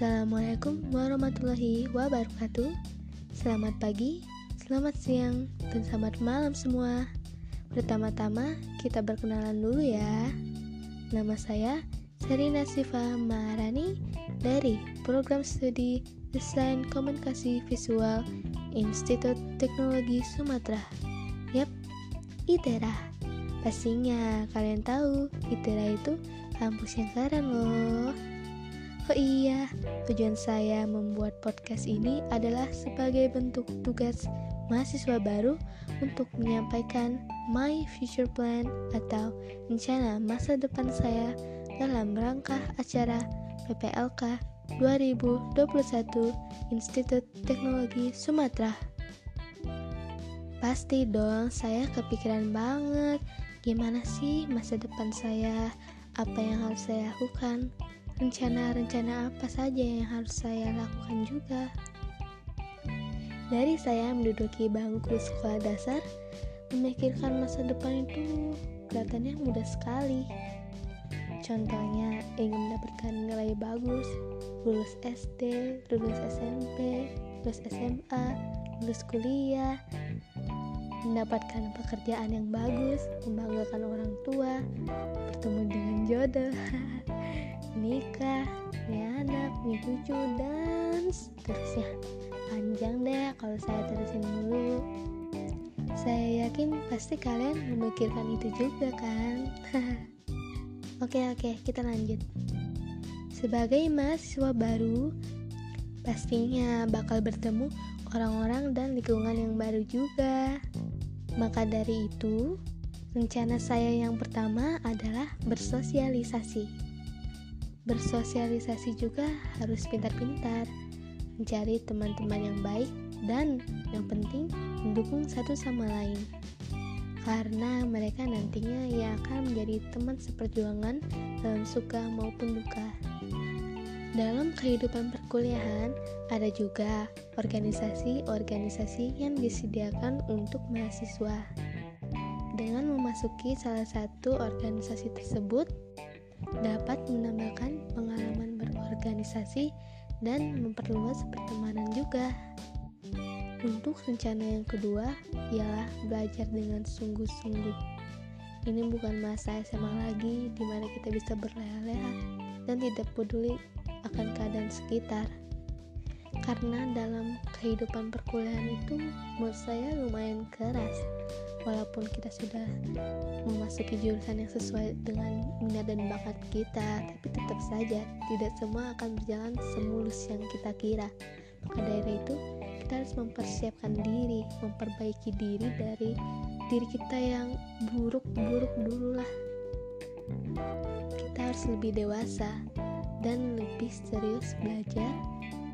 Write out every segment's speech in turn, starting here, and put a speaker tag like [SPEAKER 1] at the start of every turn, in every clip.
[SPEAKER 1] Assalamualaikum warahmatullahi wabarakatuh. Selamat pagi, selamat siang, dan selamat malam semua. Pertama-tama kita berkenalan dulu ya. Nama saya Serina Siva Maharani dari Program Studi Desain Komunikasi Visual Institut Teknologi Sumatera. Yap, ITERA. Pastinya kalian tahu ITERA itu kampus yang keren loh Oh iya, tujuan saya membuat podcast ini adalah sebagai bentuk tugas mahasiswa baru untuk menyampaikan my future plan atau rencana masa depan saya dalam rangka acara PPLK 2021 Institut Teknologi Sumatera. Pasti dong, saya kepikiran banget gimana sih masa depan saya, apa yang harus saya lakukan rencana-rencana apa saja yang harus saya lakukan juga. Dari saya menduduki bangku sekolah dasar, memikirkan masa depan itu kelihatannya mudah sekali. Contohnya, ingin mendapatkan nilai bagus, lulus SD, lulus SMP, lulus SMA, lulus kuliah, mendapatkan pekerjaan yang bagus, membanggakan orang tua, bertemu dengan jodoh. nikah, punya anak, punya cucu, dan seterusnya. Panjang deh kalau saya terusin dulu. Saya yakin pasti kalian memikirkan itu juga kan? oke oke, kita lanjut. Sebagai mahasiswa baru, pastinya bakal bertemu orang-orang dan lingkungan yang baru juga. Maka dari itu, rencana saya yang pertama adalah bersosialisasi. Bersosialisasi juga harus pintar-pintar, mencari teman-teman yang baik, dan yang penting mendukung satu sama lain. Karena mereka nantinya yang akan menjadi teman seperjuangan dalam suka maupun duka. Dalam kehidupan perkuliahan, ada juga organisasi-organisasi yang disediakan untuk mahasiswa. Dengan memasuki salah satu organisasi tersebut, dapat menambahkan pengalaman berorganisasi dan memperluas pertemanan juga. Untuk rencana yang kedua ialah belajar dengan sungguh-sungguh. Ini bukan masa SMA lagi di mana kita bisa berleha-leha dan tidak peduli akan keadaan sekitar. Karena dalam kehidupan perkuliahan itu menurut saya lumayan keras. Walaupun kita sudah memasuki jurusan yang sesuai dengan minat dan bakat kita tapi tetap saja tidak semua akan berjalan semulus yang kita kira. Maka dari itu kita harus mempersiapkan diri memperbaiki diri dari diri kita yang buruk-buruk dulu lah kita harus lebih dewasa dan lebih serius belajar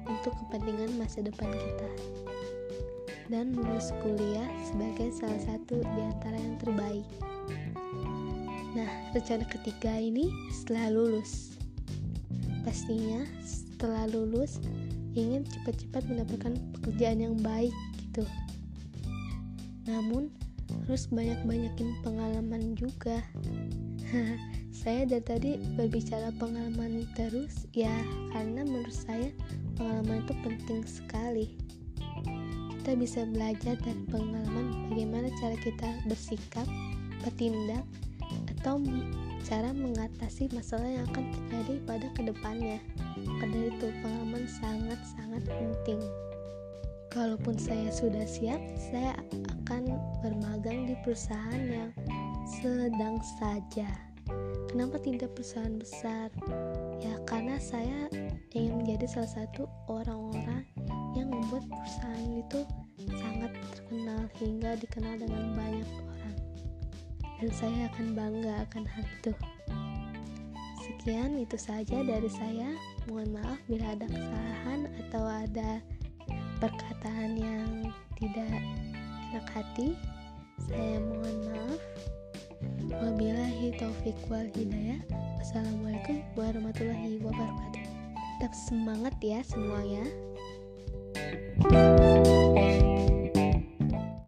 [SPEAKER 1] untuk kepentingan masa depan kita dan lulus kuliah sebagai salah satu di antara yang terbaik. Nah, rencana ketiga ini setelah lulus. Pastinya setelah lulus ingin cepat-cepat mendapatkan pekerjaan yang baik gitu. Namun harus banyak-banyakin pengalaman juga. saya dari tadi berbicara pengalaman terus ya karena menurut saya pengalaman itu penting sekali kita bisa belajar dari pengalaman bagaimana cara kita bersikap, bertindak, atau cara mengatasi masalah yang akan terjadi pada ke depannya. Karena itu pengalaman sangat-sangat penting. Kalaupun saya sudah siap, saya akan bermagang di perusahaan yang sedang saja. Kenapa tidak perusahaan besar? Ya karena saya ingin menjadi salah satu orang-orang yang membuat perusahaan itu sangat terkenal hingga dikenal dengan banyak orang. Dan saya akan bangga akan hal itu. Sekian itu saja dari saya. Mohon maaf bila ada kesalahan atau ada perkataan yang tidak enak hati. Saya mohon maaf. Wabillahi taufik wal hidayah. Wassalamualaikum warahmatullahi wabarakatuh. Tetap semangat ya semuanya. Thank you